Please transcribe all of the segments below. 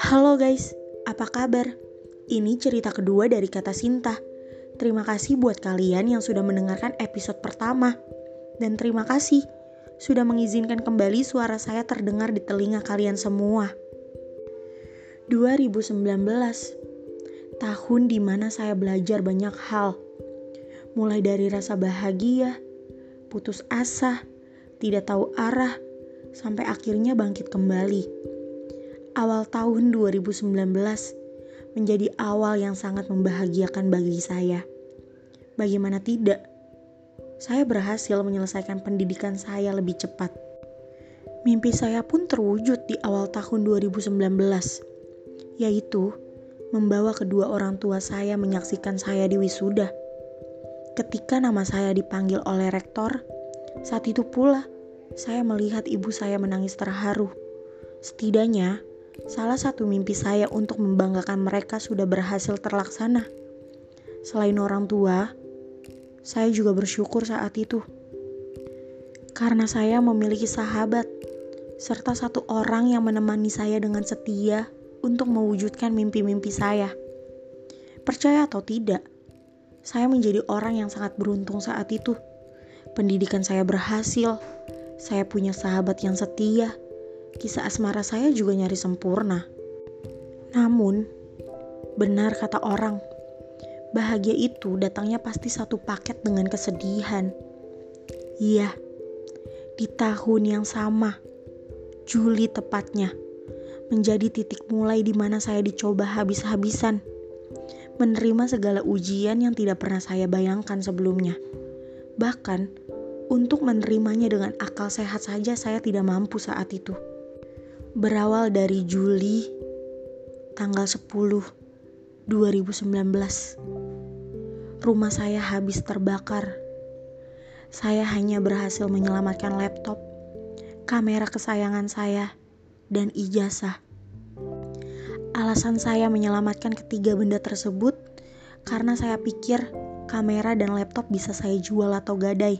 Halo guys, apa kabar? Ini cerita kedua dari kata Sinta. Terima kasih buat kalian yang sudah mendengarkan episode pertama. Dan terima kasih sudah mengizinkan kembali suara saya terdengar di telinga kalian semua. 2019 Tahun di mana saya belajar banyak hal Mulai dari rasa bahagia, putus asa, tidak tahu arah, sampai akhirnya bangkit kembali awal tahun 2019 menjadi awal yang sangat membahagiakan bagi saya. Bagaimana tidak? Saya berhasil menyelesaikan pendidikan saya lebih cepat. Mimpi saya pun terwujud di awal tahun 2019, yaitu membawa kedua orang tua saya menyaksikan saya di wisuda. Ketika nama saya dipanggil oleh rektor, saat itu pula saya melihat ibu saya menangis terharu. Setidaknya, Salah satu mimpi saya untuk membanggakan mereka sudah berhasil terlaksana. Selain orang tua, saya juga bersyukur saat itu. Karena saya memiliki sahabat, serta satu orang yang menemani saya dengan setia untuk mewujudkan mimpi-mimpi saya. Percaya atau tidak, saya menjadi orang yang sangat beruntung saat itu. Pendidikan saya berhasil, saya punya sahabat yang setia, kisah asmara saya juga nyari sempurna. Namun, benar kata orang, bahagia itu datangnya pasti satu paket dengan kesedihan. Iya, di tahun yang sama, Juli tepatnya, menjadi titik mulai di mana saya dicoba habis-habisan, menerima segala ujian yang tidak pernah saya bayangkan sebelumnya. Bahkan, untuk menerimanya dengan akal sehat saja saya tidak mampu saat itu berawal dari Juli tanggal 10 2019. Rumah saya habis terbakar. Saya hanya berhasil menyelamatkan laptop, kamera kesayangan saya, dan ijazah. Alasan saya menyelamatkan ketiga benda tersebut karena saya pikir kamera dan laptop bisa saya jual atau gadai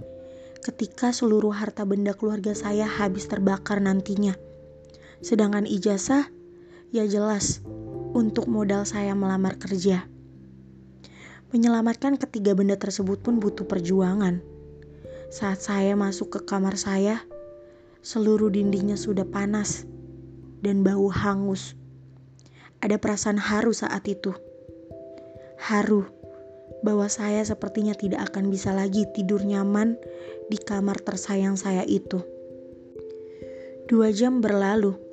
ketika seluruh harta benda keluarga saya habis terbakar nantinya. Sedangkan ijazah ya jelas untuk modal saya melamar kerja. Menyelamatkan ketiga benda tersebut pun butuh perjuangan. Saat saya masuk ke kamar saya, seluruh dindingnya sudah panas dan bau hangus. Ada perasaan haru saat itu. Haru bahwa saya sepertinya tidak akan bisa lagi tidur nyaman di kamar tersayang saya itu. Dua jam berlalu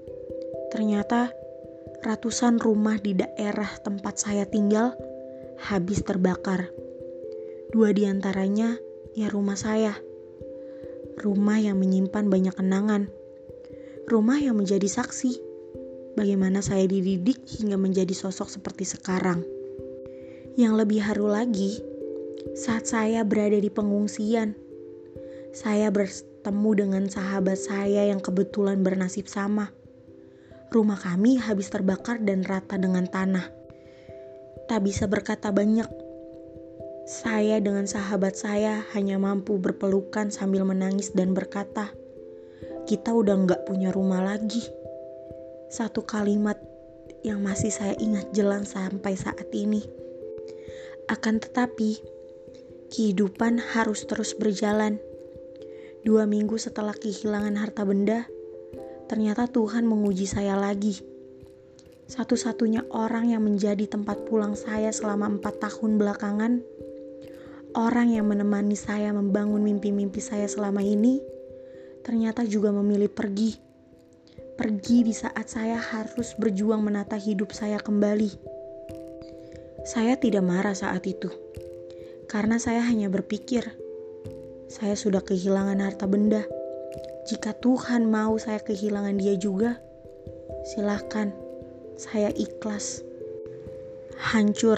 Ternyata ratusan rumah di daerah tempat saya tinggal habis terbakar. Dua di antaranya ya rumah saya. Rumah yang menyimpan banyak kenangan. Rumah yang menjadi saksi bagaimana saya dididik hingga menjadi sosok seperti sekarang. Yang lebih haru lagi, saat saya berada di pengungsian, saya bertemu dengan sahabat saya yang kebetulan bernasib sama rumah kami habis terbakar dan rata dengan tanah. Tak bisa berkata banyak. Saya dengan sahabat saya hanya mampu berpelukan sambil menangis dan berkata, kita udah nggak punya rumah lagi. Satu kalimat yang masih saya ingat jelas sampai saat ini. Akan tetapi, kehidupan harus terus berjalan. Dua minggu setelah kehilangan harta benda, ternyata Tuhan menguji saya lagi. Satu-satunya orang yang menjadi tempat pulang saya selama empat tahun belakangan, orang yang menemani saya membangun mimpi-mimpi saya selama ini, ternyata juga memilih pergi. Pergi di saat saya harus berjuang menata hidup saya kembali. Saya tidak marah saat itu, karena saya hanya berpikir, saya sudah kehilangan harta benda jika Tuhan mau saya kehilangan dia juga, silahkan, saya ikhlas. Hancur,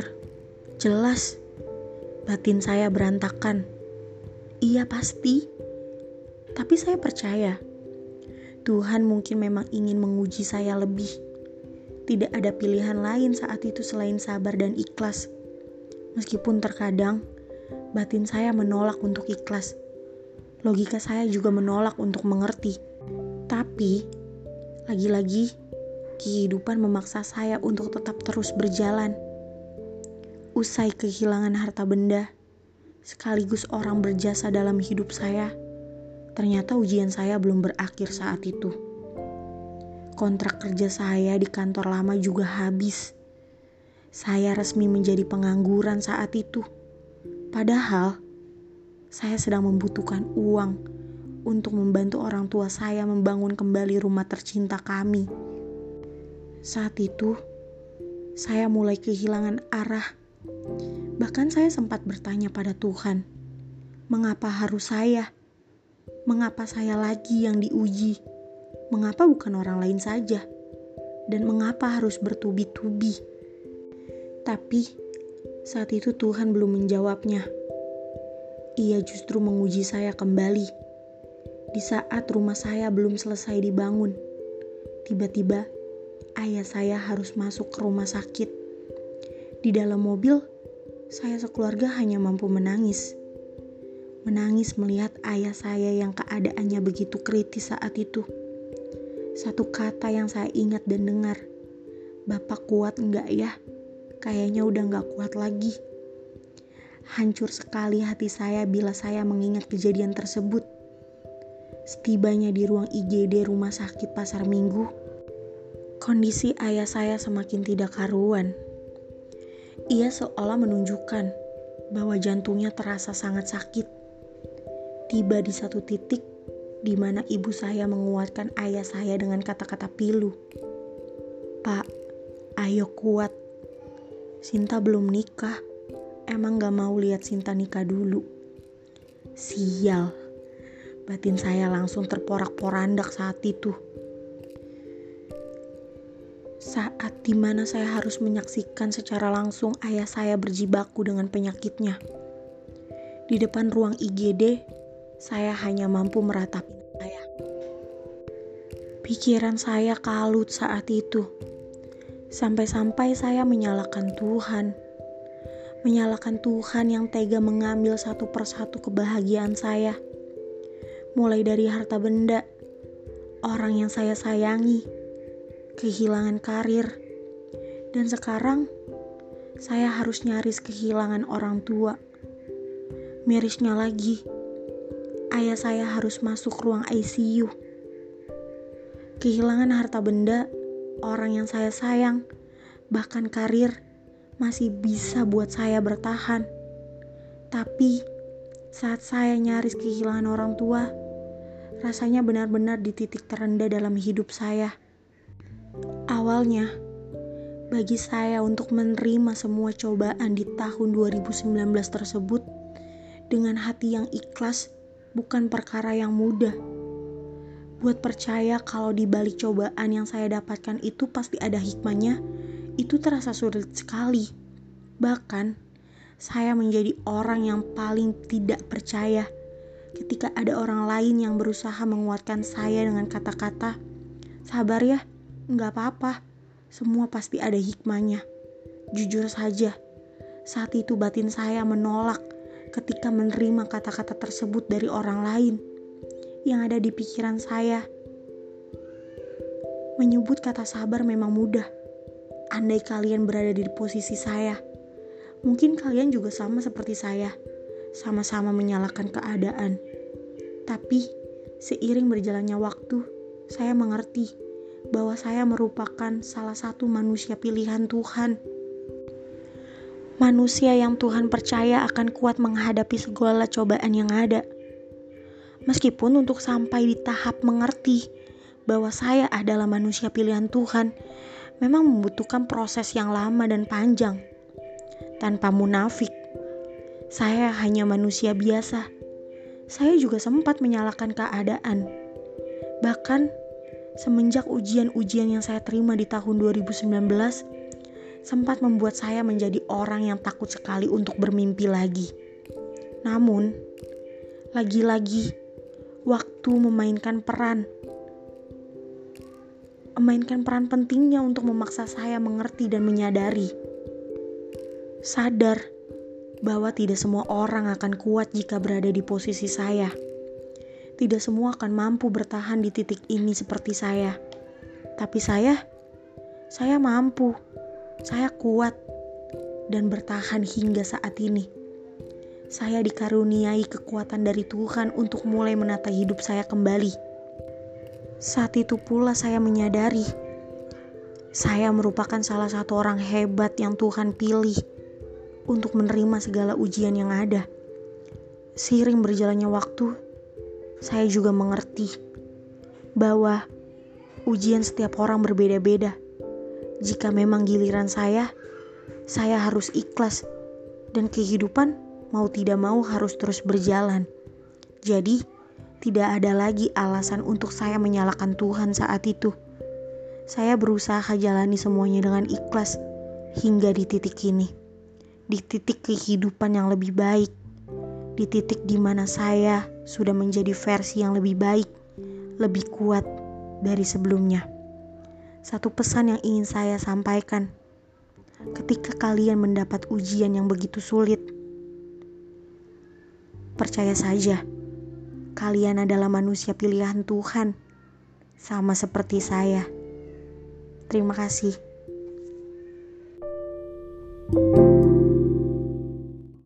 jelas, batin saya berantakan. Iya pasti, tapi saya percaya Tuhan mungkin memang ingin menguji saya lebih. Tidak ada pilihan lain saat itu selain sabar dan ikhlas. Meskipun terkadang batin saya menolak untuk ikhlas logika saya juga menolak untuk mengerti. Tapi, lagi-lagi, kehidupan memaksa saya untuk tetap terus berjalan. Usai kehilangan harta benda, sekaligus orang berjasa dalam hidup saya, ternyata ujian saya belum berakhir saat itu. Kontrak kerja saya di kantor lama juga habis. Saya resmi menjadi pengangguran saat itu. Padahal, saya sedang membutuhkan uang untuk membantu orang tua saya membangun kembali rumah tercinta kami. Saat itu, saya mulai kehilangan arah. Bahkan saya sempat bertanya pada Tuhan, mengapa harus saya? Mengapa saya lagi yang diuji? Mengapa bukan orang lain saja? Dan mengapa harus bertubi-tubi? Tapi saat itu Tuhan belum menjawabnya ia justru menguji saya kembali. Di saat rumah saya belum selesai dibangun, tiba-tiba ayah saya harus masuk ke rumah sakit. Di dalam mobil, saya sekeluarga hanya mampu menangis. Menangis melihat ayah saya yang keadaannya begitu kritis saat itu. Satu kata yang saya ingat dan dengar, Bapak kuat enggak ya? Kayaknya udah enggak kuat lagi. Hancur sekali hati saya bila saya mengingat kejadian tersebut. Setibanya di ruang IGD Rumah Sakit Pasar Minggu, kondisi ayah saya semakin tidak karuan. Ia seolah menunjukkan bahwa jantungnya terasa sangat sakit. Tiba di satu titik di mana ibu saya menguatkan ayah saya dengan kata-kata pilu. Pak, ayo kuat. Sinta belum nikah emang gak mau lihat Sinta nikah dulu. Sial, batin saya langsung terporak-porandak saat itu. Saat di mana saya harus menyaksikan secara langsung ayah saya berjibaku dengan penyakitnya. Di depan ruang IGD, saya hanya mampu meratapi saya. Pikiran saya kalut saat itu. Sampai-sampai saya menyalahkan Tuhan menyalahkan Tuhan yang tega mengambil satu persatu kebahagiaan saya. Mulai dari harta benda, orang yang saya sayangi, kehilangan karir, dan sekarang saya harus nyaris kehilangan orang tua. Mirisnya lagi, ayah saya harus masuk ruang ICU. Kehilangan harta benda, orang yang saya sayang, bahkan karir, masih bisa buat saya bertahan. Tapi saat saya nyaris kehilangan orang tua, rasanya benar-benar di titik terendah dalam hidup saya. Awalnya, bagi saya untuk menerima semua cobaan di tahun 2019 tersebut dengan hati yang ikhlas bukan perkara yang mudah. Buat percaya kalau di balik cobaan yang saya dapatkan itu pasti ada hikmahnya, itu terasa sulit sekali. Bahkan, saya menjadi orang yang paling tidak percaya ketika ada orang lain yang berusaha menguatkan saya dengan kata-kata, "Sabar ya, nggak apa-apa, semua pasti ada hikmahnya." Jujur saja, saat itu batin saya menolak ketika menerima kata-kata tersebut dari orang lain yang ada di pikiran saya. Menyebut kata sabar memang mudah, Andai kalian berada di posisi saya, mungkin kalian juga sama seperti saya, sama-sama menyalahkan keadaan. Tapi seiring berjalannya waktu, saya mengerti bahwa saya merupakan salah satu manusia pilihan Tuhan. Manusia yang Tuhan percaya akan kuat menghadapi segala cobaan yang ada. Meskipun untuk sampai di tahap mengerti bahwa saya adalah manusia pilihan Tuhan, memang membutuhkan proses yang lama dan panjang. Tanpa munafik, saya hanya manusia biasa. Saya juga sempat menyalahkan keadaan. Bahkan semenjak ujian-ujian yang saya terima di tahun 2019 sempat membuat saya menjadi orang yang takut sekali untuk bermimpi lagi. Namun, lagi-lagi waktu memainkan peran memainkan peran pentingnya untuk memaksa saya mengerti dan menyadari. Sadar bahwa tidak semua orang akan kuat jika berada di posisi saya. tidak semua akan mampu bertahan di titik ini seperti saya. Tapi saya, saya mampu. Saya kuat dan bertahan hingga saat ini. Saya dikaruniai kekuatan dari Tuhan untuk mulai menata hidup saya kembali. Saat itu pula saya menyadari saya merupakan salah satu orang hebat yang Tuhan pilih untuk menerima segala ujian yang ada. Seiring berjalannya waktu, saya juga mengerti bahwa ujian setiap orang berbeda-beda. Jika memang giliran saya, saya harus ikhlas, dan kehidupan mau tidak mau harus terus berjalan. Jadi, tidak ada lagi alasan untuk saya menyalahkan Tuhan saat itu. Saya berusaha jalani semuanya dengan ikhlas hingga di titik ini, di titik kehidupan yang lebih baik di titik di mana saya sudah menjadi versi yang lebih baik, lebih kuat dari sebelumnya. Satu pesan yang ingin saya sampaikan: ketika kalian mendapat ujian yang begitu sulit, percaya saja, kalian adalah manusia pilihan Tuhan, sama seperti saya. Terima kasih.